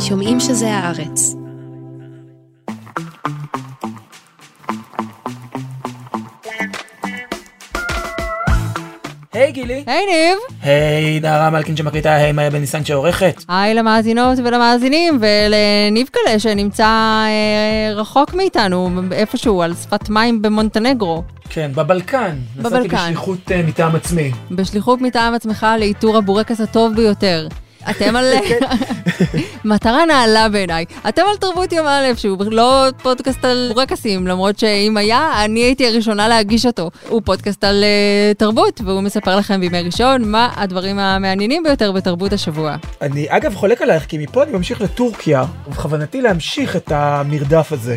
שומעים שזה הארץ. היי גילי. היי ניב. היי נערה מלכין שמקליטה, היי מאיה בן ניסן שעורכת. היי למאזינות ולמאזינים ולניב קלה שנמצא אה, רחוק מאיתנו איפשהו על שפת מים במונטנגרו. כן, בבלקן. בבלקן. נסעתי בשליחות uh, מטעם עצמי. בשליחות מטעם עצמך לאיתור הבורקס הטוב ביותר. אתם על... מטרה נעלה בעיניי. אתם על תרבות יום א', שהוא לא פודקאסט על בורקסים, למרות שאם היה, אני הייתי הראשונה להגיש אותו. הוא פודקאסט על uh, תרבות, והוא מספר לכם בימי ראשון מה הדברים המעניינים ביותר בתרבות השבוע. אני אגב חולק עלייך, כי מפה אני ממשיך לטורקיה, ובכוונתי להמשיך את המרדף הזה.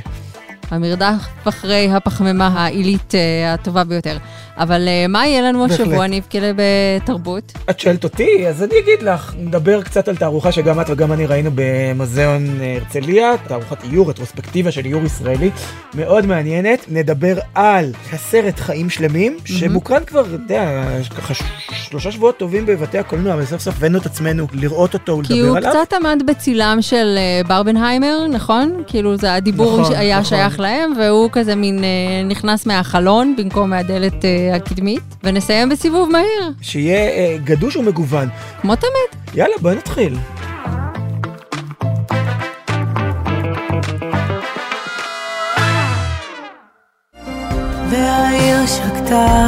המרדף אחרי הפחמימה העילית uh, הטובה ביותר. אבל uh, מה יהיה לנו השבוע, ניב כלא בתרבות? את שואלת אותי? אז אני אגיד לך, נדבר קצת על תערוכה שגם את וגם אני ראינו במוזיאון אה, הרצליה, תערוכת איור, רטרוספקטיבה של איור ישראלי, מאוד מעניינת. נדבר על הסרט חיים שלמים, שמוקרן כבר, אתה יודע, ככה שלושה שבועות טובים בבתי הקולנוע, וסוף סוף הבאנו את עצמנו לראות אותו ולדבר כי הוא עליו. קצת עמד בצילם של אה, ברבנהיימר, נכון? כאילו זה הדיבור נכון, שהיה נכון. שייך להם, והוא כזה מין אה, נכנס מהחלון במקום מהדלת אה, הקדמית, ונסיים בסיבוב מהיר, שיהיה אה, גדוש ומגוון. כמו תמיד. יאללה, בואי נתחיל. והעיר שקטה,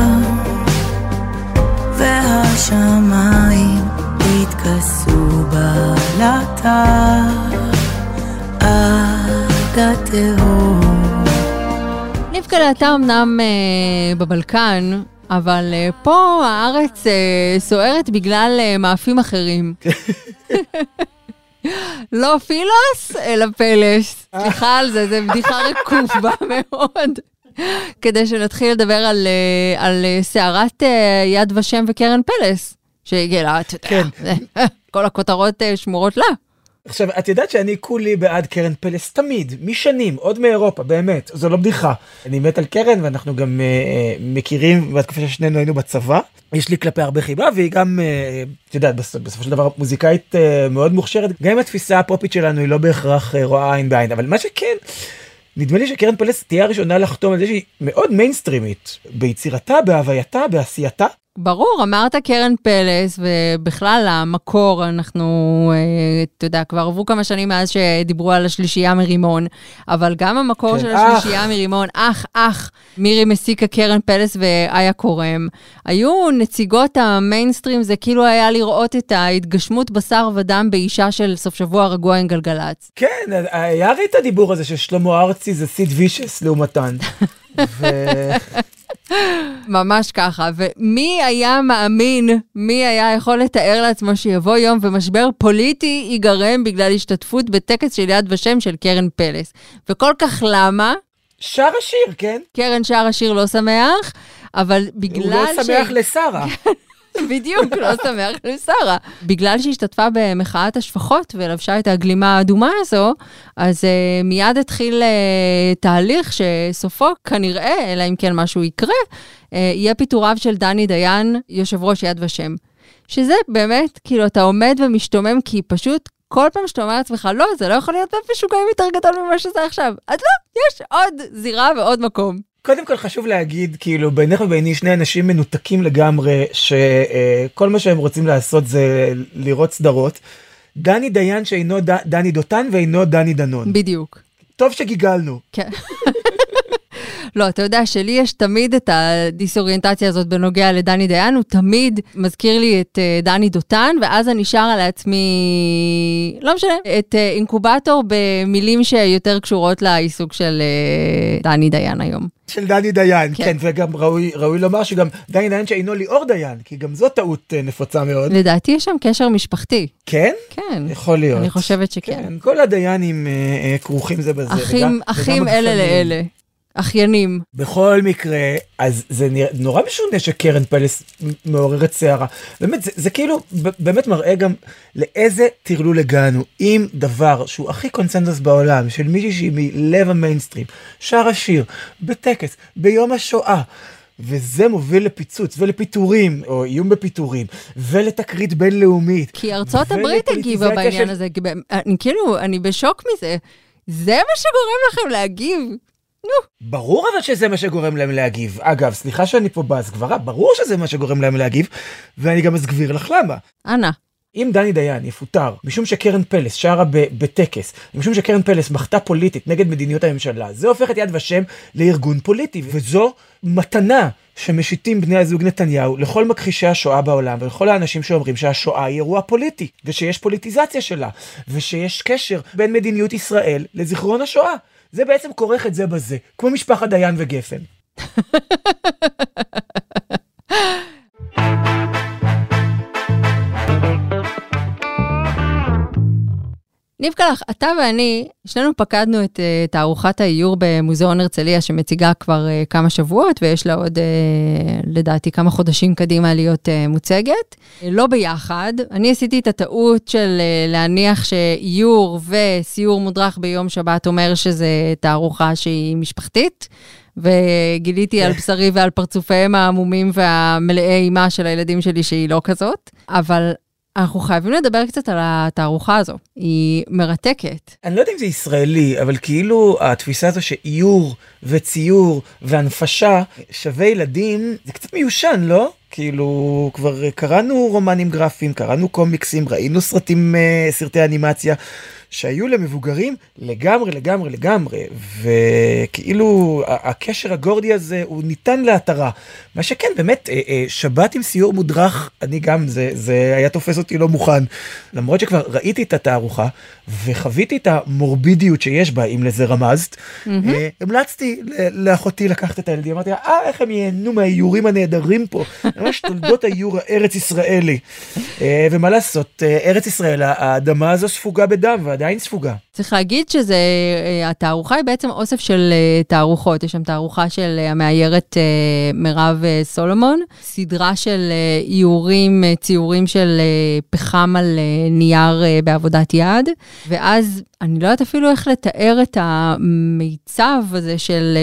והשמיים התכסו בלטה עד התהום. ניב קלה, אתה אמנם אה, בבלקן, אבל אה, פה הארץ אה, סוערת בגלל אה, מאפים אחרים. לא פילוס, אלא פלס. סליחה על זה, זו בדיחה רקובה מאוד. כדי שנתחיל לדבר על, אה, על אה, סערת אה, יד ושם וקרן פלס, שהגיעה אתה יודע, כן. כל הכותרות אה, שמורות לה. עכשיו, את יודעת שאני כולי בעד קרן פלס תמיד, משנים, עוד מאירופה, באמת, זו לא בדיחה. אני מת על קרן ואנחנו גם אה, אה, מכירים בתקופה ששנינו היינו בצבא. יש לי כלפי הרבה חיבה והיא גם, אה, את יודעת, בסופ, בסופו של דבר מוזיקאית אה, מאוד מוכשרת, גם אם התפיסה הפופית שלנו היא לא בהכרח אה, רואה עין בעין, אבל מה שכן, נדמה לי שקרן פלס תהיה הראשונה לחתום על זה שהיא מאוד מיינסטרימית, ביצירתה, בהווייתה, בעשייתה. ברור, אמרת קרן פלס, ובכלל המקור, אנחנו, אה, אתה יודע, כבר עברו כמה שנים מאז שדיברו על השלישייה מרימון, אבל גם המקור כן, של אח. השלישייה מרימון, אח, אח, מירי מסיקה, קרן פלס ואיה קורם, היו נציגות המיינסטרים, זה כאילו היה לראות את ההתגשמות בשר ודם באישה של סוף שבוע רגוע עם גלגלצ. כן, היה הרי את הדיבור הזה ששלמה ארצי זה סיד וישס לעומתן. ו... ממש ככה, ומי היה מאמין, מי היה יכול לתאר לעצמו שיבוא יום ומשבר פוליטי ייגרם בגלל השתתפות בטקס של יד ושם של קרן פלס. וכל כך למה? שר השיר, כן? קרן שר השיר לא שמח, אבל בגלל הוא לא שמח לשרה. בדיוק, לא שמח לשרה. בגלל שהשתתפה במחאת השפחות ולבשה את הגלימה האדומה הזו, אז uh, מיד התחיל uh, תהליך שסופו כנראה, אלא אם כן משהו יקרה, uh, יהיה פיטוריו של דני דיין, יושב ראש יד ושם. שזה באמת, כאילו, אתה עומד ומשתומם, כי פשוט כל פעם שאתה אומר לעצמך, לא, זה לא יכול להיות משוגעים יותר גדול ממה שזה עכשיו. אז לא, יש עוד זירה ועוד מקום. קודם כל חשוב להגיד, כאילו, בינך וביני שני אנשים מנותקים לגמרי, שכל מה שהם רוצים לעשות זה לראות סדרות. דני דיין שאינו ד... דני דותן ואינו דני דנון. בדיוק. טוב שגיגלנו. כן. לא, אתה יודע שלי יש תמיד את הדיסאוריינטציה הזאת בנוגע לדני דיין, הוא תמיד מזכיר לי את uh, דני דותן, ואז אני שרה לעצמי, לא משנה, את uh, אינקובטור במילים שיותר קשורות לעיסוק של uh, דני דיין היום. של דני דיין, כן, כן וגם ראוי, ראוי לומר שגם דני דיין שאינו ליאור דיין, כי גם זו טעות אה, נפוצה מאוד. לדעתי יש שם קשר משפחתי. כן? כן. יכול להיות. אני חושבת שכן. כן, כל הדיינים אה, אה, כרוכים זה בזה. אחים, וגם- אחים וגם אלה. לאלה. אחיינים. בכל מקרה, אז זה נרא- נורא משונה שקרן פלס מעוררת סערה. באמת, זה, זה כאילו באמת מראה גם לאיזה טרלול הגענו. אם דבר שהוא הכי קונצנזוס בעולם, של מישהי שהיא מלב המיינסטרים, שר השיר, בטקס, ביום השואה, וזה מוביל לפיצוץ ולפיטורים, או איום בפיטורים, ולתקרית בינלאומית. כי ארצות הברית הגיבה בעניין של- הזה, אני כאילו, אני בשוק מזה. זה מה שגורם לכם להגיב. ברור אבל שזה מה שגורם להם להגיב. אגב, סליחה שאני פה בהסגברה, ברור שזה מה שגורם להם להגיב, ואני גם אסביר לך למה. אנא. אם דני דיין יפוטר משום שקרן פלס שרה ב- בטקס, משום שקרן פלס מחתה פוליטית נגד מדיניות הממשלה, זה הופך את יד ושם לארגון פוליטי, וזו מתנה שמשיתים בני הזוג נתניהו לכל מכחישי השואה בעולם ולכל האנשים שאומרים שהשואה היא אירוע פוליטי, ושיש פוליטיזציה שלה, ושיש קשר בין מדיניות ישראל לזיכרון השואה. זה בעצם כורך את זה בזה, כמו משפחת דיין וגפן. ניב קלח, אתה ואני, שנינו פקדנו את uh, תערוכת האיור במוזיאון הרצליה שמציגה כבר uh, כמה שבועות, ויש לה עוד, uh, לדעתי, כמה חודשים קדימה להיות uh, מוצגת. לא ביחד. אני עשיתי את הטעות של uh, להניח שאיור וסיור מודרך ביום שבת אומר שזה תערוכה שהיא משפחתית. וגיליתי על בשרי ועל פרצופיהם העמומים והמלאי אימה של הילדים שלי שהיא לא כזאת, אבל אנחנו חייבים לדבר קצת על התערוכה הזו, היא מרתקת. אני לא יודע אם זה ישראלי, אבל כאילו התפיסה הזו שאיור וציור והנפשה שווה ילדים, זה קצת מיושן, לא? כאילו, כבר קראנו רומנים גרפיים, קראנו קומיקסים, ראינו סרטים, אה, סרטי אנימציה, שהיו למבוגרים לגמרי, לגמרי, לגמרי, וכאילו הקשר הגורדי הזה הוא ניתן להתרה. מה שכן, באמת, אה, אה, שבת עם סיור מודרך, אני גם, זה, זה היה תופס אותי לא מוכן. למרות שכבר ראיתי את התערוכה, וחוויתי את המורבידיות שיש בה, אם לזה רמזת, אה, המלצתי לאחותי לקחת את הילדים, אמרתי לה, אה, איך הם ייהנו מהאיורים הנהדרים פה, ממש תולדות האיור הארץ ישראלי. ומה לעשות, ארץ ישראל, האדמה הזו ספוגה בדם, ועדיין ספוגה. צריך להגיד שזה, אה, התערוכה היא בעצם אוסף של אה, תערוכות. יש שם תערוכה של אה, המאיירת מירב סולומון, סדרה של איורים, ציורים של פחם על נייר בעבודת יד, ואז אני לא יודעת אפילו איך לתאר את המיצב הזה של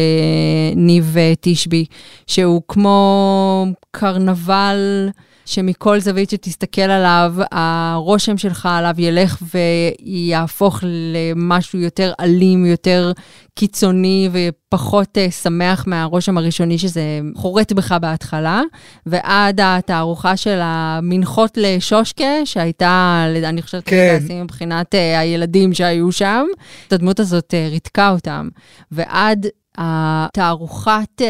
ניב תשבי, שהוא כמו קרנבל. שמכל זווית שתסתכל עליו, הרושם שלך עליו ילך ויהפוך למשהו יותר אלים, יותר קיצוני ופחות uh, שמח מהרושם הראשוני שזה חורט בך בהתחלה, ועד התערוכה של המנחות לשושקה, שהייתה, אני חושבת, כן. מבחינת uh, הילדים שהיו שם, הדמות הזאת uh, ריתקה אותם, ועד התערוכת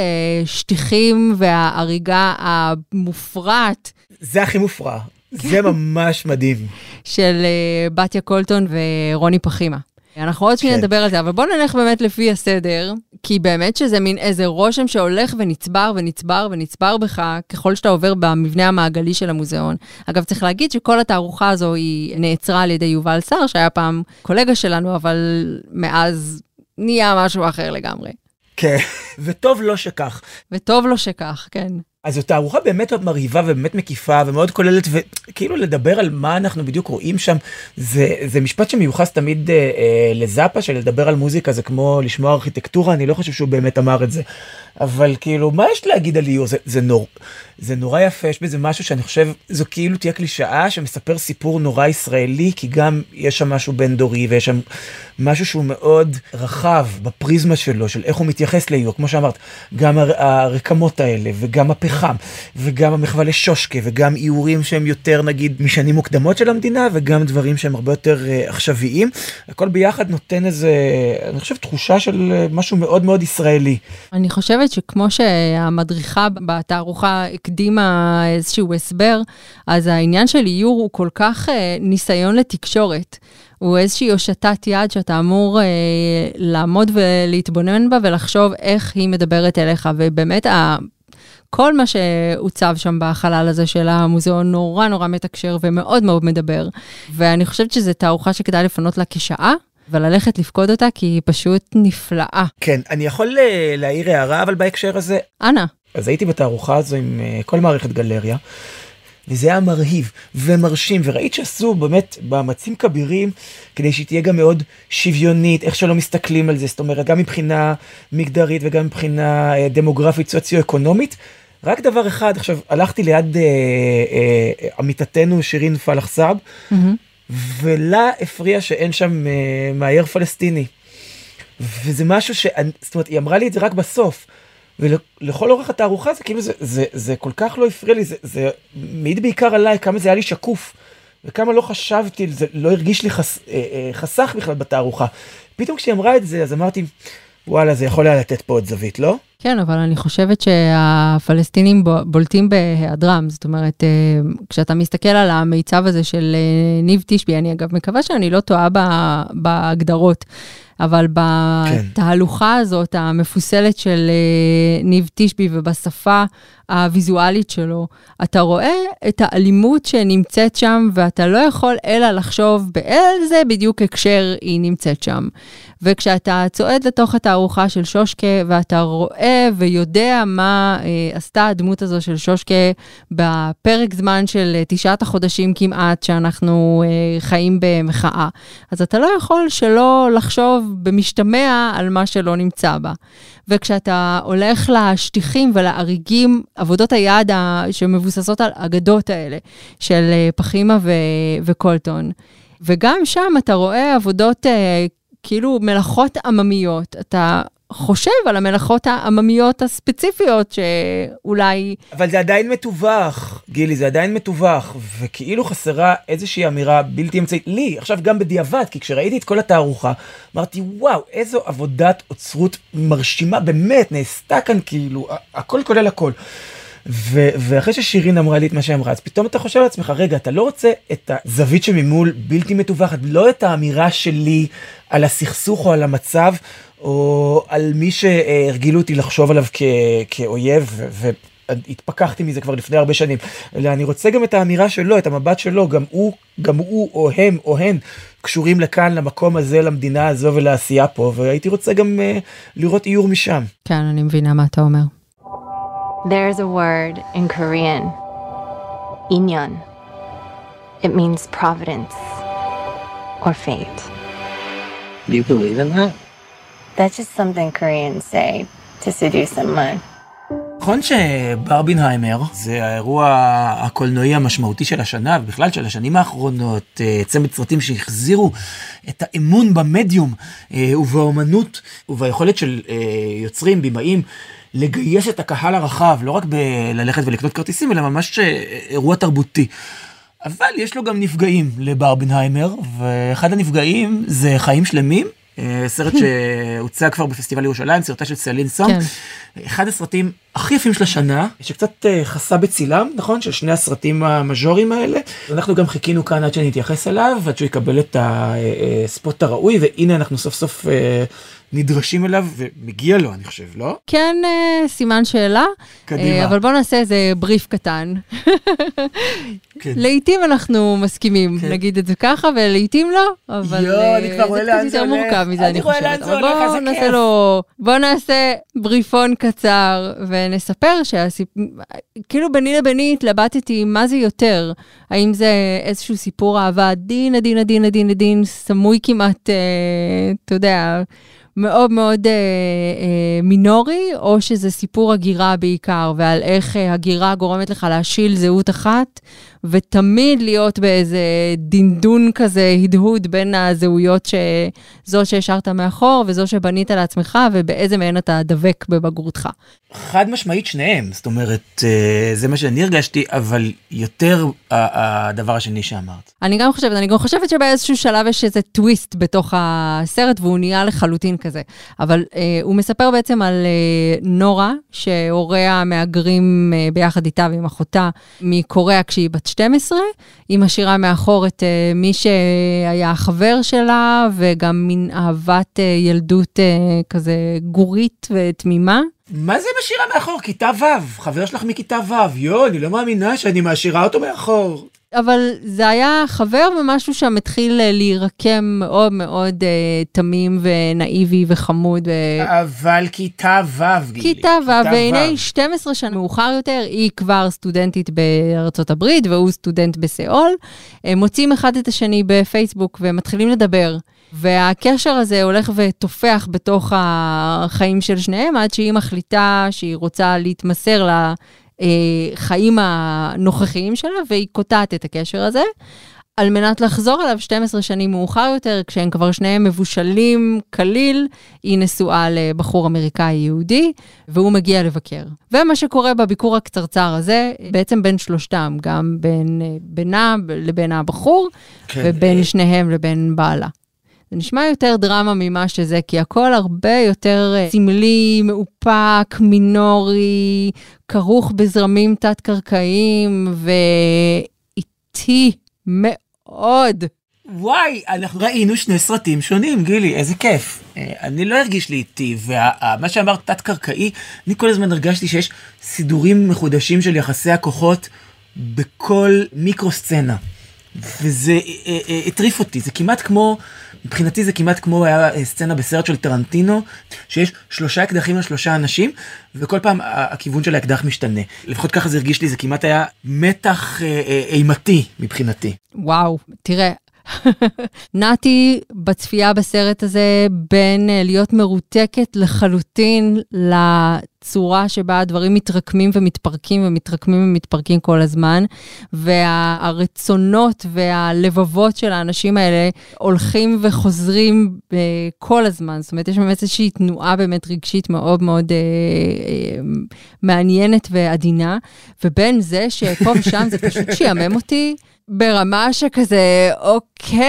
שטיחים וההריגה המופרעת זה הכי מופרע, זה ממש מדהים. של uh, בתיה קולטון ורוני פחימה. אנחנו עוד שנייה כן. נדבר על זה, אבל בואו נלך באמת לפי הסדר, כי באמת שזה מין איזה רושם שהולך ונצבר ונצבר ונצבר בך ככל שאתה עובר במבנה המעגלי של המוזיאון. אגב, צריך להגיד שכל התערוכה הזו היא נעצרה על ידי יובל סער, שהיה פעם קולגה שלנו, אבל מאז נהיה משהו אחר לגמרי. כן, וטוב לא שכך. וטוב לו שכך, כן. אז זו תערוכה באמת מרהיבה ובאמת מקיפה ומאוד כוללת וכאילו לדבר על מה אנחנו בדיוק רואים שם זה זה משפט שמיוחס תמיד אה, אה, לזאפה שלדבר על מוזיקה זה כמו לשמוע ארכיטקטורה אני לא חושב שהוא באמת אמר את זה. אבל כאילו מה יש להגיד על איור זה, זה נור זה נורא יפה יש בזה משהו שאני חושב זו כאילו תהיה קלישאה שמספר סיפור נורא ישראלי כי גם יש שם משהו בין דורי ויש שם משהו שהוא מאוד רחב בפריזמה שלו של איך הוא מתייחס לאיור כמו שאמרת גם הר- הרקמות האלה וגם הפחם וגם המחווה לשושקה וגם איורים שהם יותר נגיד משנים מוקדמות של המדינה וגם דברים שהם הרבה יותר uh, עכשוויים הכל ביחד נותן איזה אני חושב תחושה של uh, משהו מאוד מאוד ישראלי. אני חושבת שכמו שהמדריכה בתערוכה הקדימה איזשהו הסבר, אז העניין של איור הוא כל כך אה, ניסיון לתקשורת. הוא איזושהי הושטת יד שאתה אמור אה, לעמוד ולהתבונן בה ולחשוב איך היא מדברת אליך, ובאמת ה... כל מה שהוצב שם בחלל הזה של המוזיאון נורא נורא מתקשר ומאוד מאוד מדבר. ואני חושבת שזו תערוכה שכדאי לפנות לה כשעה, וללכת לפקוד אותה, כי היא פשוט נפלאה. כן אני יכול uh, להעיר הערה אבל בהקשר הזה אנא. אז הייתי בתערוכה הזו עם uh, כל מערכת גלריה. וזה היה מרהיב ומרשים, וראית שעשו באמת מאמצים כבירים כדי שהיא תהיה גם מאוד שוויונית, איך שלא מסתכלים על זה, זאת אומרת, גם מבחינה מגדרית וגם מבחינה אה, דמוגרפית סוציו-אקונומית. רק דבר אחד, עכשיו, הלכתי ליד אה, אה, עמיתתנו שירין פלח סאב, Mm-hmm. ולה הפריע שאין שם אה, מאייר פלסטיני. וזה משהו ש... זאת אומרת, היא אמרה לי את זה רק בסוף. ולכל אורך התערוכה זה כאילו זה, זה, זה כל כך לא הפריע לי, זה, זה מעיד בעיקר עליי כמה זה היה לי שקוף. וכמה לא חשבתי, זה לא הרגיש לי חס, אה, אה, חסך בכלל בתערוכה. פתאום כשהיא אמרה את זה, אז אמרתי, וואלה, זה יכול היה לתת פה עוד זווית, לא? כן, אבל אני חושבת שהפלסטינים בו- בולטים בהיעדרם. זאת אומרת, אה, כשאתה מסתכל על המיצב הזה של ניב תשבי, אני אגב מקווה שאני לא טועה בהגדרות, אבל בתהלוכה הזאת, המפוסלת של אה, ניב תשבי ובשפה הוויזואלית שלו, אתה רואה את האלימות שנמצאת שם, ואתה לא יכול אלא לחשוב באיזה בדיוק הקשר היא נמצאת שם. וכשאתה צועד לתוך התערוכה של שושקה, ואתה רואה ויודע מה אה, עשתה הדמות הזו של שושקה בפרק זמן של אה, תשעת החודשים כמעט, שאנחנו אה, חיים במחאה, אז אתה לא יכול שלא לחשוב במשתמע על מה שלא נמצא בה. וכשאתה הולך לשטיחים ולאריגים, עבודות היד שמבוססות על אגדות האלה, של אה, פחימה ו- וקולטון, וגם שם אתה רואה עבודות אה, כאילו מלאכות עממיות. אתה חושב על המלאכות העממיות הספציפיות שאולי... אבל זה עדיין מתווך, גילי, זה עדיין מתווך, וכאילו חסרה איזושהי אמירה בלתי אמצעית, לי, עכשיו גם בדיעבד, כי כשראיתי את כל התערוכה, אמרתי, וואו, איזו עבודת אוצרות מרשימה, באמת, נעשתה כאן כאילו, הכל כולל הכל. ו- ואחרי ששירין אמרה לי את מה שהיא אמרה, אז פתאום אתה חושב לעצמך, רגע, אתה לא רוצה את הזווית שממול בלתי מתווכת, לא את האמירה שלי על הסכסוך או על המצב, או על מי שהרגילו אותי לחשוב עליו כ- כאויב, ו- והתפכחתי מזה כבר לפני הרבה שנים, אלא אני רוצה גם את האמירה שלו, את המבט שלו, גם הוא, גם הוא או הם או הן קשורים לכאן, למקום הזה, למדינה הזו ולעשייה פה, והייתי רוצה גם uh, לראות איור משם. כן, אני מבינה מה אתה אומר. There's a word in Korean, inyon. It means providence or fate. Do you believe in that? That's just something Koreans say to seduce someone. נכון שברבינהיימר זה האירוע הקולנועי המשמעותי של השנה ובכלל של השנים האחרונות, אה, צמד סרטים שהחזירו את האמון במדיום אה, ובאומנות וביכולת של אה, יוצרים, בימאים, לגייס את הקהל הרחב, לא רק בללכת ולקנות כרטיסים, אלא ממש אירוע תרבותי. אבל יש לו גם נפגעים לברבינהיימר, ואחד הנפגעים זה חיים שלמים. אה, סרט שהוצג כבר בפסטיבל ירושלים, סרטה של סלין סונג. כן. אחד הסרטים הכי יפים של השנה, שקצת אה, חסה בצילם, נכון? של שני הסרטים המז'וריים האלה. אנחנו גם חיכינו כאן עד שנתייחס אליו, עד שהוא יקבל את הספוט הראוי, והנה אנחנו סוף סוף אה, נדרשים אליו, ומגיע לו, אני חושב, לא? כן, אה, סימן שאלה. קדימה. אה, אבל בוא נעשה איזה בריף קטן. כן. לעתים אנחנו מסכימים, כן. נגיד את זה ככה, ולעיתים לא, אבל יואו, אה, אני כבר רואה זה קצת יותר. מורכב מזה, אני אני רואה חושבת. לאן זה אבל הולך, בואו איזה נעשה כיף. לו, בואו נעשה בריפון קצר, ונספר שהסיפ... כאילו ביני לביני התלבטתי מה זה יותר, האם זה איזשהו סיפור אהבה עדין, עדין, עדין, עדין, עדין, סמוי כמעט, אה, אתה יודע, מאוד מאוד אה, אה, מינורי, או שזה סיפור הגירה בעיקר, ועל איך אה, הגירה גורמת לך להשיל זהות אחת, ותמיד להיות באיזה דינדון כזה, הדהוד בין הזהויות שזו שהשארת מאחור וזו שבנית לעצמך, ובאיזה מהן אתה דבק בבגרותך. חד משמעית שניהם, זאת אומרת, אה, זה מה שאני הרגשתי, אבל יותר הדבר השני שאמרת. אני גם חושבת, אני גם חושבת שבאיזשהו שלב יש איזה טוויסט בתוך הסרט, והוא נהיה לחלוטין כזה. אבל אה, הוא מספר בעצם על אה, נורה, שהוריה מהגרים אה, ביחד איתה ועם אחותה מקוריאה כשהיא בת 12. היא משאירה מאחור את אה, מי שהיה החבר שלה, וגם מין אהבת אה, ילדות אה, כזה גורית ותמימה. מה זה משאירה מאחור? כיתה ו', חבר שלך מכיתה ו', יואו, אני לא מאמינה שאני משאירה אותו מאחור. אבל זה היה חבר ומשהו שם התחיל אה, להירקם מאוד מאוד אה, תמים ונאיבי וחמוד. ו... אבל כיתה ו', גילי. כיתה ו', והנה 12 שנה מאוחר יותר, היא כבר סטודנטית בארצות הברית והוא סטודנט בסיאול. הם מוצאים אחד את השני בפייסבוק ומתחילים לדבר. והקשר הזה הולך ותופח בתוך החיים של שניהם, עד שהיא מחליטה שהיא רוצה להתמסר לחיים הנוכחיים שלה, והיא קוטעת את הקשר הזה. על מנת לחזור אליו 12 שנים מאוחר יותר, כשהם כבר שניהם מבושלים כליל, היא נשואה לבחור אמריקאי יהודי, והוא מגיע לבקר. ומה שקורה בביקור הקצרצר הזה, בעצם בין שלושתם, גם בין בינה לבין הבחור, כן. ובין שניהם לבין בעלה. זה נשמע יותר דרמה ממה שזה, כי הכל הרבה יותר אה, סמלי, מאופק, מינורי, כרוך בזרמים תת-קרקעיים ואיטי מאוד. וואי, אנחנו ראינו שני סרטים שונים, גילי, איזה כיף. אה, אני לא הרגיש לי איטי, ומה שאמרת תת-קרקעי, אני כל הזמן הרגשתי שיש סידורים מחודשים של יחסי הכוחות בכל מיקרו-סצנה. וזה אה, הטריף אותי, זה כמעט כמו... מבחינתי זה כמעט כמו היה אה, סצנה בסרט של טרנטינו, שיש שלושה אקדחים על שלושה אנשים, וכל פעם הכיוון של האקדח משתנה. לפחות ככה זה הרגיש לי, זה כמעט היה מתח אה, אה, אימתי מבחינתי. וואו, תראה, נעתי בצפייה בסרט הזה בין אה, להיות מרותקת לחלוטין לצורה שבה הדברים מתרקמים ומתפרקים ומתרקמים ומתפרקים כל הזמן, והרצונות והלבבות של האנשים האלה הולכים וחוזרים אה, כל הזמן. זאת אומרת, יש באמת איזושהי תנועה באמת רגשית מאוד מאוד אה, אה, מעניינת ועדינה, ובין זה שפה ושם זה פשוט שיאמם אותי. ברמה שכזה, אוקיי,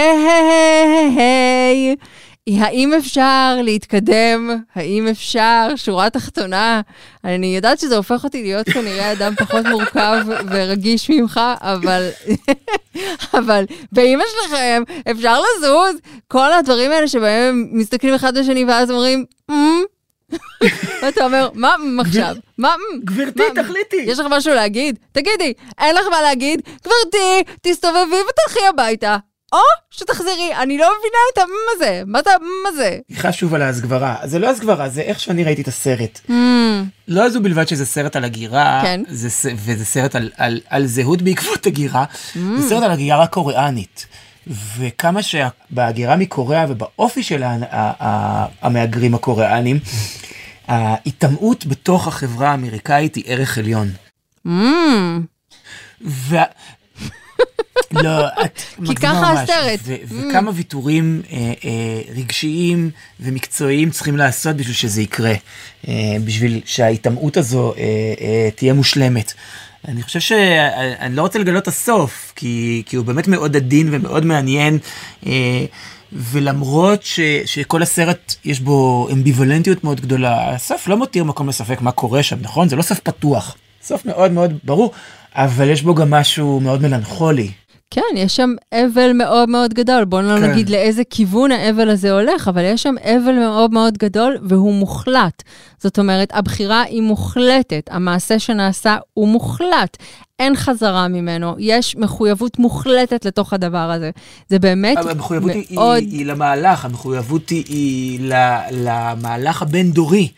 האם אפשר להתקדם? האם אפשר? שורה תחתונה. אני יודעת שזה הופך אותי להיות כנראה אדם פחות מורכב ורגיש ממך, אבל, אבל באמא שלכם אפשר לזוז. כל הדברים האלה שבהם הם מסתכלים אחד לשני ואז אומרים, mm, ואתה אומר, מה עכשיו? מה? גברתי, תחליטי. יש לך משהו להגיד? תגידי, אין לך מה להגיד? גברתי, תסתובבי ותלכי הביתה. או שתחזרי, אני לא מבינה את המה זה, מה זה מה זה? סליחה שוב על ההסגברה, זה לא הסגברה, זה איך שאני ראיתי את הסרט. Mm. לא זו בלבד שזה סרט על הגירה, כן. זה, וזה סרט על, על, על זהות בעקבות הגירה, mm. זה סרט על הגירה הקוריאנית. וכמה שבהגירה מקוריאה ובאופי של המהגרים הקוריאנים, ההיטמעות בתוך החברה האמריקאית היא ערך עליון. Mm. ו... לא, את כי ככה הסרט. Mm. וכמה ויתורים אה, אה, רגשיים ומקצועיים צריכים לעשות בשביל שזה יקרה, אה, בשביל שההיטמעות הזו תהיה מושלמת. אני חושב שאני לא רוצה לגלות את הסוף, כי, כי הוא באמת מאוד עדין ומאוד מעניין, אה, ולמרות ש, שכל הסרט יש בו אמביוולנטיות מאוד גדולה, הסוף לא מותיר מקום לספק מה קורה שם, נכון? זה לא סוף פתוח, סוף מאוד מאוד ברור, אבל יש בו גם משהו מאוד מלנכולי. כן, יש שם אבל מאוד מאוד גדול. בואו לא כן. נגיד לאיזה כיוון האבל הזה הולך, אבל יש שם אבל מאוד מאוד גדול והוא מוחלט. זאת אומרת, הבחירה היא מוחלטת, המעשה שנעשה הוא מוחלט. אין חזרה ממנו, יש מחויבות מוחלטת לתוך הדבר הזה. זה באמת מאוד... המחויבות היא, היא למהלך, המחויבות היא, היא למהלך הבין-דורי.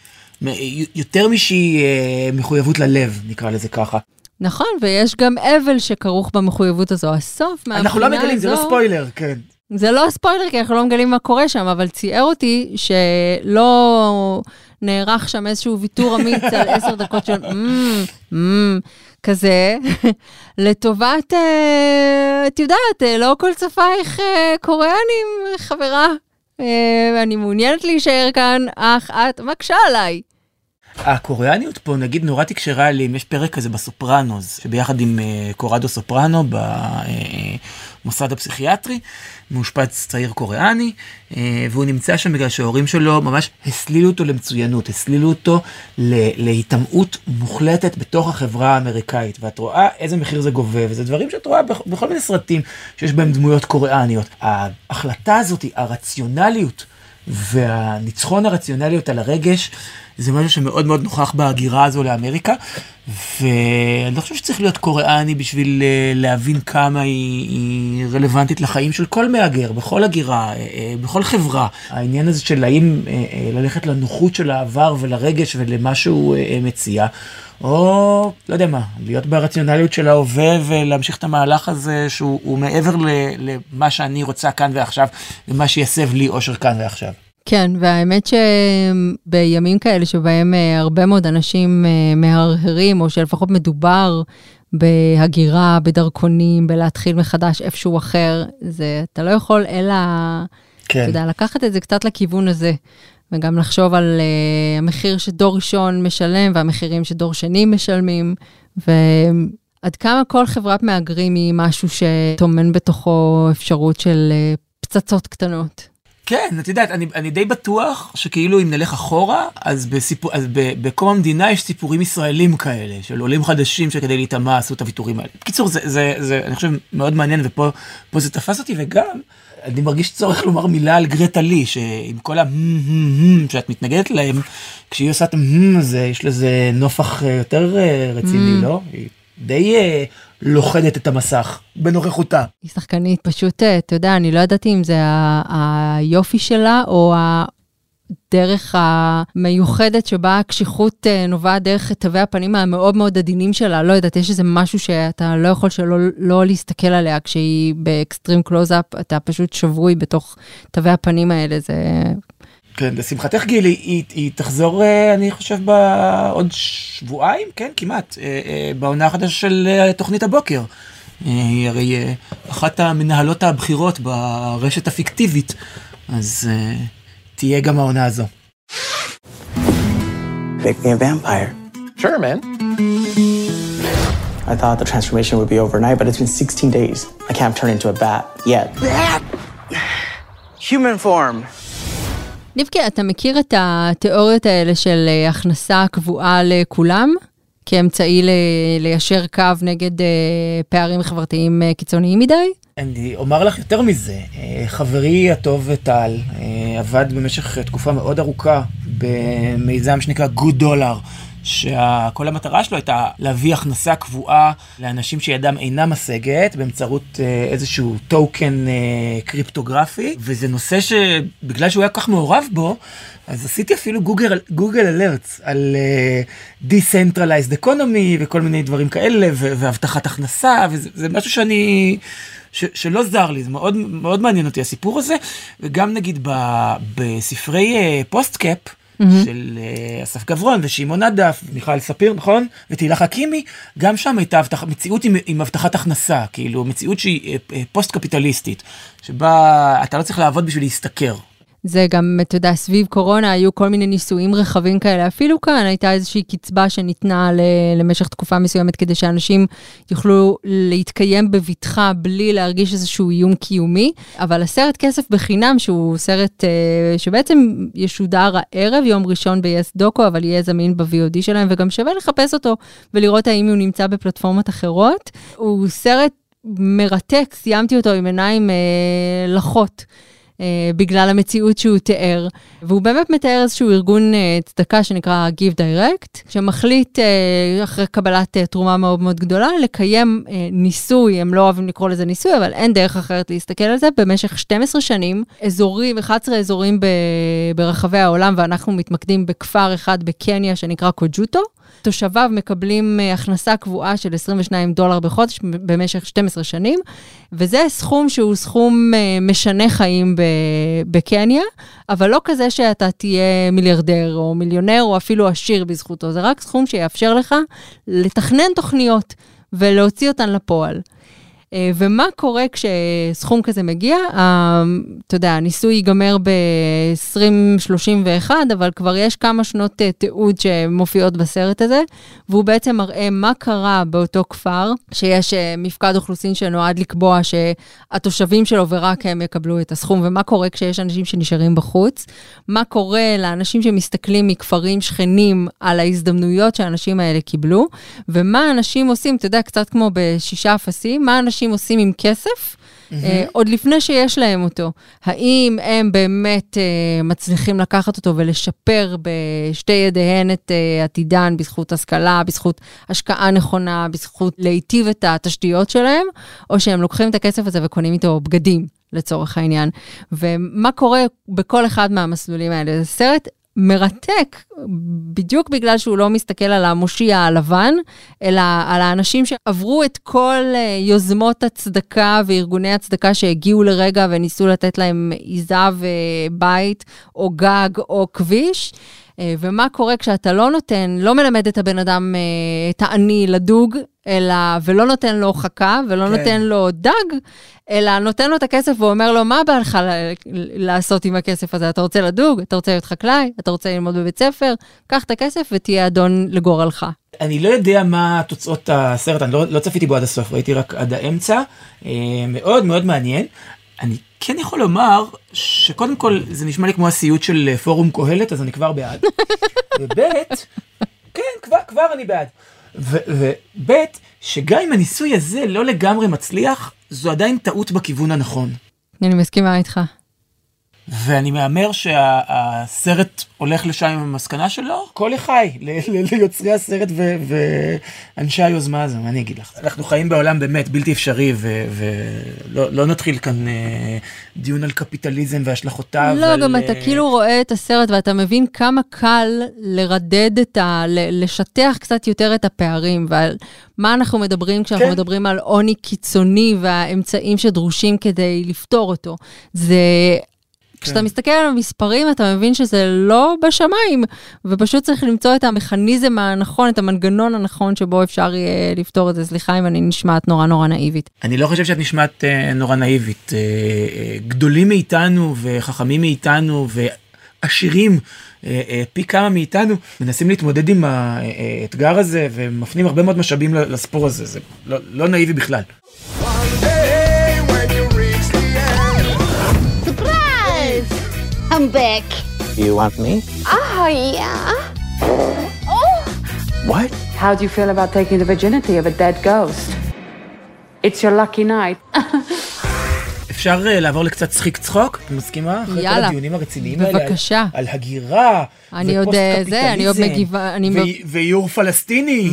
יותר משהיא אה, מחויבות ללב, נקרא לזה ככה. נכון, ויש גם אבל שכרוך במחויבות הזו. הסוף מהבחינה הזו... אנחנו לא מגלים, זה לא ספוילר, כן. זה לא ספוילר, כי אנחנו לא מגלים מה קורה שם, אבל ציער אותי שלא נערך שם איזשהו ויתור אמיץ על עשר דקות של כזה, לטובת, אה, את יודעת, אה, לא כל צפייך אה, קוריאנים, חברה. אני מעוניינת להישאר כאן, אך את מקשה עליי. הקוריאניות פה נגיד נורא תקשרה לי אם יש פרק כזה בסופרנוס שביחד עם uh, קורדו סופרנו במוסד uh, הפסיכיאטרי מאושפץ צעיר קוריאני uh, והוא נמצא שם בגלל שההורים שלו ממש הסלילו אותו למצוינות הסלילו אותו להיטמעות מוחלטת בתוך החברה האמריקאית. ואת רואה איזה מחיר זה גובה וזה דברים שאת רואה בכל, בכל מיני סרטים שיש בהם דמויות קוריאניות. ההחלטה הזאת הרציונליות והניצחון הרציונליות על הרגש זה משהו שמאוד מאוד נוכח בהגירה הזו לאמריקה, ואני לא חושב שצריך להיות קוריאני בשביל אה, להבין כמה היא, היא רלוונטית לחיים של כל מהגר, בכל הגירה, אה, אה, בכל חברה. העניין הזה של האם ללכת לנוחות של העבר ולרגש ולמה שהוא מציע. או לא יודע מה, להיות ברציונליות של ההווה ולהמשיך את המהלך הזה שהוא מעבר למה שאני רוצה כאן ועכשיו, למה שיסב לי אושר כאן ועכשיו. כן, והאמת שבימים כאלה שבהם אה, הרבה מאוד אנשים אה, מהרהרים, או שלפחות מדובר בהגירה, בדרכונים, בלהתחיל מחדש איפשהו אחר, זה, אתה לא יכול אלא, כן. אתה יודע, לקחת את זה קצת לכיוון הזה. וגם לחשוב על uh, המחיר שדור ראשון משלם והמחירים שדור שני משלמים, ועד כמה כל חברת מהגרים היא משהו שטומן בתוכו אפשרות של uh, פצצות קטנות. כן, את יודעת, אני, אני די בטוח שכאילו אם נלך אחורה, אז, בסיפור, אז בקום המדינה יש סיפורים ישראלים כאלה, של עולים חדשים שכדי להיטמע עשו את הוויתורים האלה. בקיצור, זה, זה, זה, אני חושב, מאוד מעניין, ופה זה תפס אותי, וגם, אני מרגיש צורך לומר מילה על גרטה לי, שעם כל ה... שאת מתנגדת להם, כשהיא עושה את ה... הזה, יש לזה נפח אה, יותר אה, רציני, לא? היא די אה, לוכדת את המסך בנוכחותה. היא שחקנית פשוט, אתה יודע, אני לא ידעתי אם זה היופי שלה או הדרך המיוחדת שבה הקשיחות נובעת דרך תווי הפנים המאוד מאוד עדינים שלה. לא יודעת, יש איזה משהו שאתה לא יכול שלא לא להסתכל עליה כשהיא ב extreme close-up, אתה פשוט שבוי בתוך תווי הפנים האלה, זה כן, לשמחתך גילי, היא, היא תחזור, אה, אני חושב, בעוד שבועיים, כן, כמעט, אה, אה, בעונה החדשה של תוכנית הבוקר. היא הרי אחת המנהלות הבכירות ברשת הפיקטיבית, אז תהיה גם העונה הזו. Make me a vampire. Sure, man. I thought the transformation would be overnight, but it's been 16 days. I can't turn into a bat yet. Bat! Human form. ניבקי, אתה מכיר את התיאוריות האלה של אה, הכנסה קבועה לכולם? כאמצעי ל- ליישר קו נגד uh, פערים חברתיים uh, קיצוניים מדי? אני אומר לך יותר מזה, חברי הטוב טל עבד במשך תקופה מאוד ארוכה במיזם שנקרא Good Dollar. שכל המטרה שלו הייתה להביא הכנסה קבועה לאנשים שידם אינה משגת באמצעות אה, איזשהו token אה, קריפטוגרפי, וזה נושא שבגלל שהוא היה כל כך מעורב בו, אז עשיתי אפילו Google, Google Alerts על אה, Decentralized Economy וכל מיני דברים כאלה, והבטחת הכנסה, וזה משהו שאני... ש, שלא זר לי, זה מאוד, מאוד מעניין אותי הסיפור הזה, וגם נגיד ב, בספרי אה, פוסט-קאפ, mm-hmm. של אה, אסף גברון ושמעון אדף, מיכל ספיר, נכון? ותהילה חכימי, גם שם הייתה הבטח, מציאות עם, עם הבטחת הכנסה, כאילו מציאות שהיא uh, uh, פוסט-קפיטליסטית, שבה אתה לא צריך לעבוד בשביל להשתכר. זה גם, אתה יודע, סביב קורונה היו כל מיני ניסויים רחבים כאלה. אפילו כאן הייתה איזושהי קצבה שניתנה למשך תקופה מסוימת כדי שאנשים יוכלו להתקיים בבטחה בלי להרגיש איזשהו איום קיומי. אבל הסרט כסף בחינם, שהוא סרט uh, שבעצם ישודר הערב, יום ראשון ב-yes דוקו, אבל יהיה זמין ב-VOD שלהם, וגם שווה לחפש אותו ולראות האם הוא נמצא בפלטפורמות אחרות. הוא סרט מרתק, סיימתי אותו עם עיניים uh, לחות. אה, בגלל המציאות שהוא תיאר. והוא באמת מתאר איזשהו ארגון אה, צדקה שנקרא Give Direct, שמחליט אה, אחרי קבלת תרומה מאוד מאוד גדולה לקיים ניסוי, הם לא אוהבים לקרוא לזה ניסוי, אבל אין דרך אחרת להסתכל על זה, במשך 12 שנים, אזורים, 11 אזורים ב, ברחבי העולם, ואנחנו מתמקדים בכפר אחד בקניה שנקרא קוג'וטו. תושביו מקבלים אה, הכנסה קבועה של 22 דולר בחודש במשך 12 שנים, וזה סכום שהוא סכום אה, משנה חיים בקניה, אבל לא כזה שאתה תהיה מיליארדר או מיליונר או אפילו עשיר בזכותו, זה רק סכום שיאפשר לך לתכנן תוכניות ולהוציא אותן לפועל. אה, ומה קורה כשסכום כזה מגיע? אה, אתה יודע, הניסוי ייגמר ב-2031, אבל כבר יש כמה שנות אה, תיעוד שמופיעות בסרט הזה, והוא בעצם מראה מה קרה באותו כפר, שיש מפקד אוכלוסין שנועד לקבוע שהתושבים שלו ורק הם יקבלו את הסכום, ומה קורה כשיש אנשים שנשארים בחוץ, מה קורה לאנשים שמסתכלים מכפרים שכנים על ההזדמנויות שהאנשים האלה קיבלו, ומה אנשים עושים, אתה יודע, קצת כמו בשישה אפסים, מה אנשים... אנשים עושים עם כסף, אה, עוד לפני שיש להם אותו. האם הם באמת אה, מצליחים לקחת אותו ולשפר בשתי ידיהן את אה, עתידן בזכות השכלה, בזכות השקעה נכונה, בזכות להיטיב את התשתיות שלהם, או שהם לוקחים את הכסף הזה וקונים איתו בגדים, לצורך העניין. ומה קורה בכל אחד מהמסלולים האלה? זה סרט מרתק, בדיוק בגלל שהוא לא מסתכל על המושיע הלבן, אלא על האנשים שעברו את כל אה, יוזמות הצדקה וארגוני הצדקה שהגיעו לרגע וניסו לתת להם עיזה ובית, או גג, או כביש. אה, ומה קורה כשאתה לא נותן, לא מלמד את הבן אדם, אה, את העני לדוג, אלא, ולא נותן לו חכה, ולא כן. נותן לו דג, אלא נותן לו את הכסף ואומר לו, מה בא לך לעשות עם הכסף הזה? אתה רוצה לדוג? אתה רוצה להיות חקלאי? אתה רוצה ללמוד בבית ספר? קח את הכסף ותהיה אדון לגורלך. אני לא יודע מה תוצאות הסרט, אני לא, לא צפיתי בו עד הסוף, ראיתי רק עד האמצע. אה, מאוד מאוד מעניין. אני כן יכול לומר שקודם כל זה נשמע לי כמו הסיוט של אה, פורום קהלת, אז אני כבר בעד. וב' כן, כבר, כבר אני בעד. וב' שגם אם הניסוי הזה לא לגמרי מצליח, זו עדיין טעות בכיוון הנכון. אני מסכימה איתך. ואני מהמר שהסרט הולך לשם עם המסקנה שלו, כל לחי, ל- ל- ליוצרי הסרט ו- ואנשי היוזמה הזו, מה אני אגיד לך? אנחנו חיים בעולם באמת בלתי אפשרי, ולא לא נתחיל כאן אה, דיון על קפיטליזם והשלכותיו. לא, על, גם אה, אתה כאילו רואה את הסרט ואתה מבין כמה קל לרדד את ה... לשטח קצת יותר את הפערים ועל מה אנחנו מדברים כשאנחנו כן. מדברים על עוני קיצוני והאמצעים שדרושים כדי לפתור אותו. זה... כשאתה כן. מסתכל על המספרים, אתה מבין שזה לא בשמיים, ופשוט צריך למצוא את המכניזם הנכון, את המנגנון הנכון שבו אפשר יהיה לפתור את זה. סליחה אם אני נשמעת נורא נורא נאיבית. אני לא חושב שאת נשמעת אה, נורא נאיבית. אה, אה, גדולים מאיתנו וחכמים מאיתנו ועשירים אה, אה, פי כמה מאיתנו מנסים להתמודד עם האתגר הזה ומפנים הרבה מאוד משאבים לספור הזה, זה לא, לא נאיבי בכלל. I'm back. You want me? Oh, yeah. What? How do you feel about taking the virginity of a dead ghost? It's your lucky night. אפשר אה, לעבור לקצת צחיק צחוק? את מסכימה? אחרי כל יאללה. הדיונים הרציניים האלה. על- בבקשה. על הגירה. אני עוד, אה, זה, אני עוד מגיבה, אני ו- ואיור פלסטיני.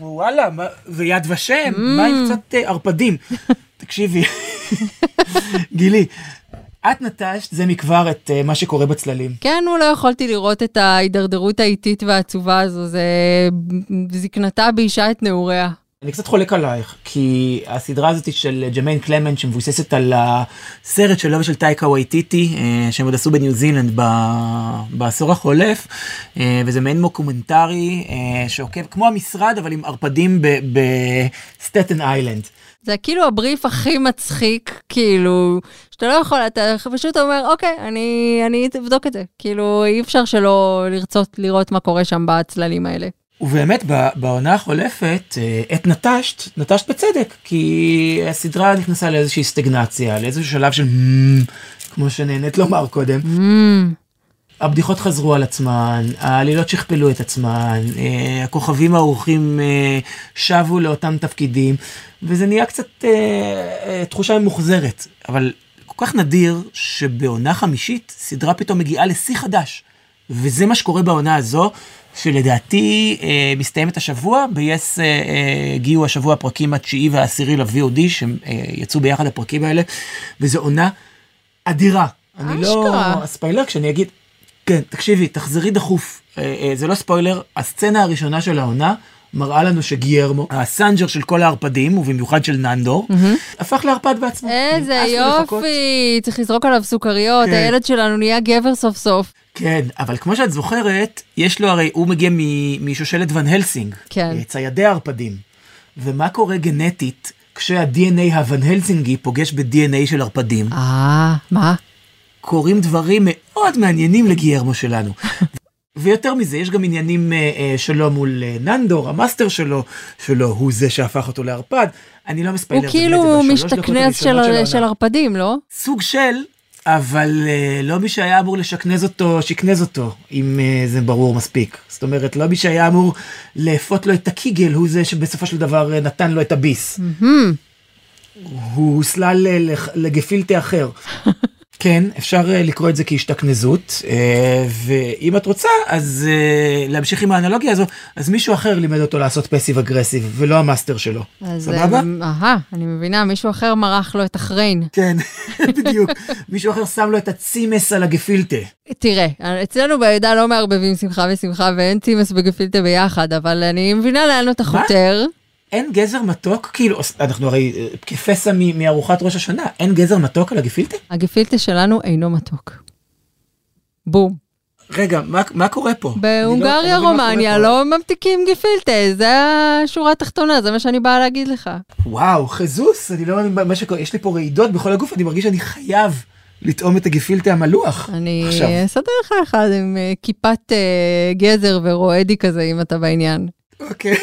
ווואלה, מה- ויד ושם, מה עם קצת אה, ערפדים? תקשיבי, גילי, את נטשת זה מכבר את אה, מה שקורה בצללים. כן, הוא לא יכולתי לראות את ההידרדרות האיטית והעצובה הזו, זה זקנתה באישה את נעוריה. אני קצת חולק עלייך, כי הסדרה הזאת של ג'מיין קלמנט שמבוססת על הסרט שלו ושל טייקה וייטיטי, אה, שהם עוד עשו בניו זילנד בעשור החולף, אה, וזה מעין מוקומנטרי אה, שעוקב כמו המשרד אבל עם ערפדים בסטטן איילנד. זה כאילו הבריף הכי מצחיק, כאילו, שאתה לא יכול, אתה פשוט אומר, אוקיי, אני, אני אבדוק את זה. כאילו, אי אפשר שלא לרצות לראות מה קורה שם בצללים האלה. ובאמת בעונה החולפת אה, את נטשת, נטשת בצדק, כי הסדרה נכנסה לאיזושהי סטגנציה, לאיזשהו שלב של כמו שנהנית לומר קודם. הבדיחות חזרו על עצמן, העלילות שכפלו את עצמן, אה, הכוכבים האורחים אה, שבו לאותם תפקידים, וזה נהיה קצת תחושה ממוחזרת. אבל כל כך נדיר שבעונה חמישית סדרה פתאום מגיעה לשיא חדש. וזה מה שקורה בעונה הזו, שלדעתי אה, מסתיימת השבוע, ב-yes אה, אה, הגיעו השבוע הפרקים התשיעי והעשירי ל-VOD, שיצאו ביחד הפרקים האלה, וזו עונה אדירה. אני לא אשכרה. ספיילר כשאני אגיד, כן, תקשיבי, תחזרי דחוף. אה, אה, זה לא ספוילר, הסצנה הראשונה של העונה מראה לנו שגיירמו, הסנג'ר של כל הערפדים, ובמיוחד של ננדור, הפך לערפד בעצמו. איזה לו לחכות. יופי, צריך לזרוק עליו סוכריות, כן. הילד שלנו נהיה גבר סוף סוף. כן, אבל כמו שאת זוכרת, יש לו הרי, הוא מגיע משושלת ון הלסינג, כן. אה, ציידי ערפדים. ומה קורה גנטית כשה-DNA הוון הלסינגי פוגש ב-DNA של ערפדים? אה, מה? קורים דברים מאוד מעניינים לגיירמו שלנו. ויותר מזה, יש גם עניינים אה, אה, שלו מול אה, ננדור, המאסטר שלו, שלו הוא זה שהפך אותו לערפד. אני לא מספיילר, הוא כאילו משתכנז של-. של ערפדים, לא? סוג של, אבל אה, לא מי שהיה אמור לשכנז אותו, שכנז אותו, אם אה, זה ברור מספיק. זאת אומרת, לא מי שהיה אמור לאפות לו את הקיגל, הוא זה שבסופו של דבר אה, נתן לו את הביס. הוא הוסלל לגפילטה אחר. כן, אפשר אה, לקרוא את זה כהשתכנזות, אה, ואם את רוצה, אז אה, להמשיך עם האנלוגיה הזו, אז מישהו אחר לימד אותו לעשות passive aggressive, ולא המאסטר שלו. סבבה? אה, אהה, אני מבינה, מישהו אחר מרח לו את החריין. כן, בדיוק. מישהו אחר שם לו את הצימס על הגפילטה. תראה, אצלנו בעדה לא מערבבים שמחה ושמחה ואין צימס וגפילטה ביחד, אבל אני מבינה לאן אתה חותר. אין גזר מתוק, כאילו, אנחנו הרי אה, כפסע מ- מארוחת ראש השנה, אין גזר מתוק על הגפילטה? הגפילטה שלנו אינו מתוק. בום. רגע, מה, מה קורה פה? לא- בהונגריה, לא קורה רומניה. לא ממתיקים גפילטה, זה השורה התחתונה, זה מה שאני באה להגיד לך. וואו, חזוס, אני לא מאמין מה שקורה, יש לי פה רעידות בכל הגוף, אני מרגיש שאני חייב לטעום את הגפילטה המלוח. אני עכשיו. אסדר לך אחד עם אה, כיפת אה, גזר ורועדי כזה, אם אתה בעניין. אוקיי.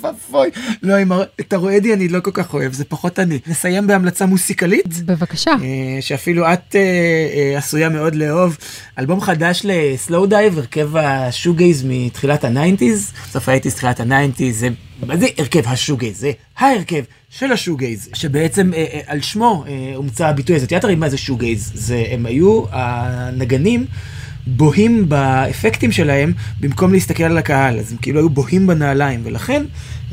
ואבוי. לא, עם את הרועדי אני לא כל כך אוהב, זה פחות אני. נסיים בהמלצה מוסיקלית. בבקשה. אה, שאפילו את אה, אה, עשויה מאוד לאהוב. אלבום חדש ל Slowdive, הרכב ה shoegaze מתחילת ה nineties, סוף ה eighties, תחילת ה nineties, זה, מה זה הרכב ה shoegaze? זה ההרכב של ה shoegaze, שבעצם אה, אה, על שמו אה, הומצא הביטוי הזה. תיאטר מה זה shoegaze? זה, הם היו הנגנים. בוהים באפקטים שלהם במקום להסתכל על הקהל, אז הם כאילו היו בוהים בנעליים, ולכן,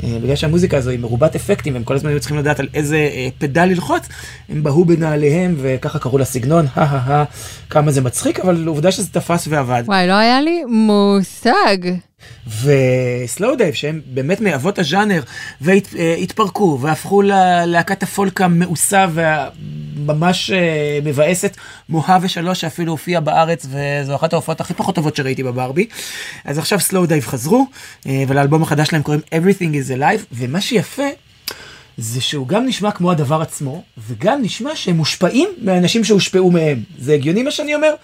אה, בגלל שהמוזיקה הזו היא מרובת אפקטים, והם כל הזמן היו צריכים לדעת על איזה אה, פדל ללחוץ, הם בהו בנעליהם, וככה קראו לסגנון, הא הא הא, כמה זה מצחיק, אבל עובדה שזה תפס ועבד. וואי, לא היה לי מושג. ו Slowdive, שהם באמת מאבות הז'אנר, והתפרקו, והפכו ללהקת הפולק המאוסה והממש אה, מבאסת, מוהה ושלוש, שאפילו הופיעה בארץ, וזו אחת ההופעות הכי פחות טובות שראיתי בברבי. אז עכשיו Slowdive חזרו, אה, ולאלבום החדש שלהם קוראים Everything is Alive, ומה שיפה, זה שהוא גם נשמע כמו הדבר עצמו, וגם נשמע שהם מושפעים מהאנשים שהושפעו מהם. זה הגיוני מה שאני אומר?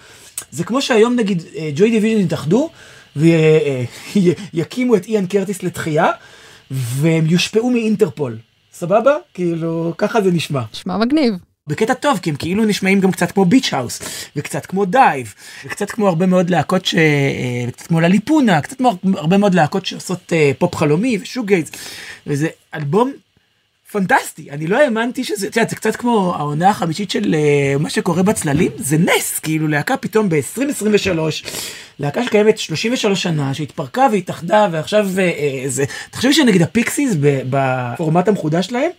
זה כמו שהיום נגיד Joy Division יתאחדו ויקימו את איאן קרטיס לתחייה, והם יושפעו מ Interpol. סבבה? כאילו, ככה זה נשמע. נשמע מגניב. בקטע טוב, כי הם כאילו נשמעים גם קצת כמו Beach House, וקצת כמו DIIV, וקצת כמו הרבה מאוד להקות ש... אה, קצת כמו לליפונה, קצת כמו הרבה מאוד להקות שעושות אה, פופ חלומי ו shoegaze, וזה אלבום פנטסטי, אני לא האמנתי שזה, את יודעת, זה קצת כמו העונה החמישית של אה, מה שקורה בצללים, זה נס, כאילו להקה פתאום ב-2023, להקה שקיימת 33 שנה, שהתפרקה והתאחדה, ועכשיו אה, זה, תחשבי שנגיד ה Pixies בפורמט המחודש שלהם,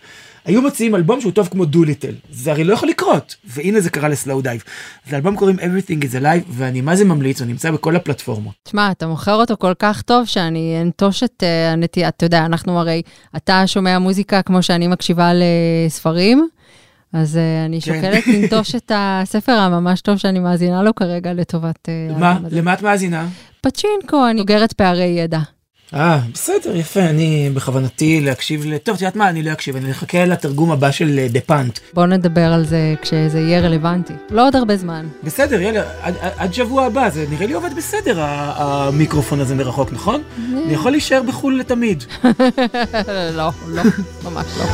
היו מוציאים אלבום שהוא טוב כמו Doolittle, זה הרי לא יכול לקרות, והנה זה קרה ל Slowdive. זה אלבום קוראים Everything is Alive, ואני מה זה ממליץ, הוא נמצא בכל הפלטפורמות. תשמע, אתה מוכר אותו כל כך טוב שאני אנטוש את uh, הנטייה. אתה יודע, אנחנו הרי, אתה שומע מוזיקה כמו שאני מקשיבה לספרים, אז uh, אני כן. שוקלת לנטוש את הספר הממש טוב שאני מאזינה לו כרגע לטובת... Uh, מה. למה את מאזינה? פצ'ינקו, אני סוגרת פערי ידע. אה, בסדר, יפה, אני בכוונתי להקשיב ל... טוב, את יודעת מה, אני לא אקשיב, אני אחכה לתרגום הבא של אה, דה פאנט. בואו נדבר על זה כשזה יהיה רלוונטי. לא עוד הרבה זמן. בסדר, יאללה, עד, עד, שבוע הבא, זה נראה לי עובד בסדר, המיקרופון הזה מרחוק, נכון? אני יכול להישאר בחו"ל לתמיד. לא, לא, ממש לא.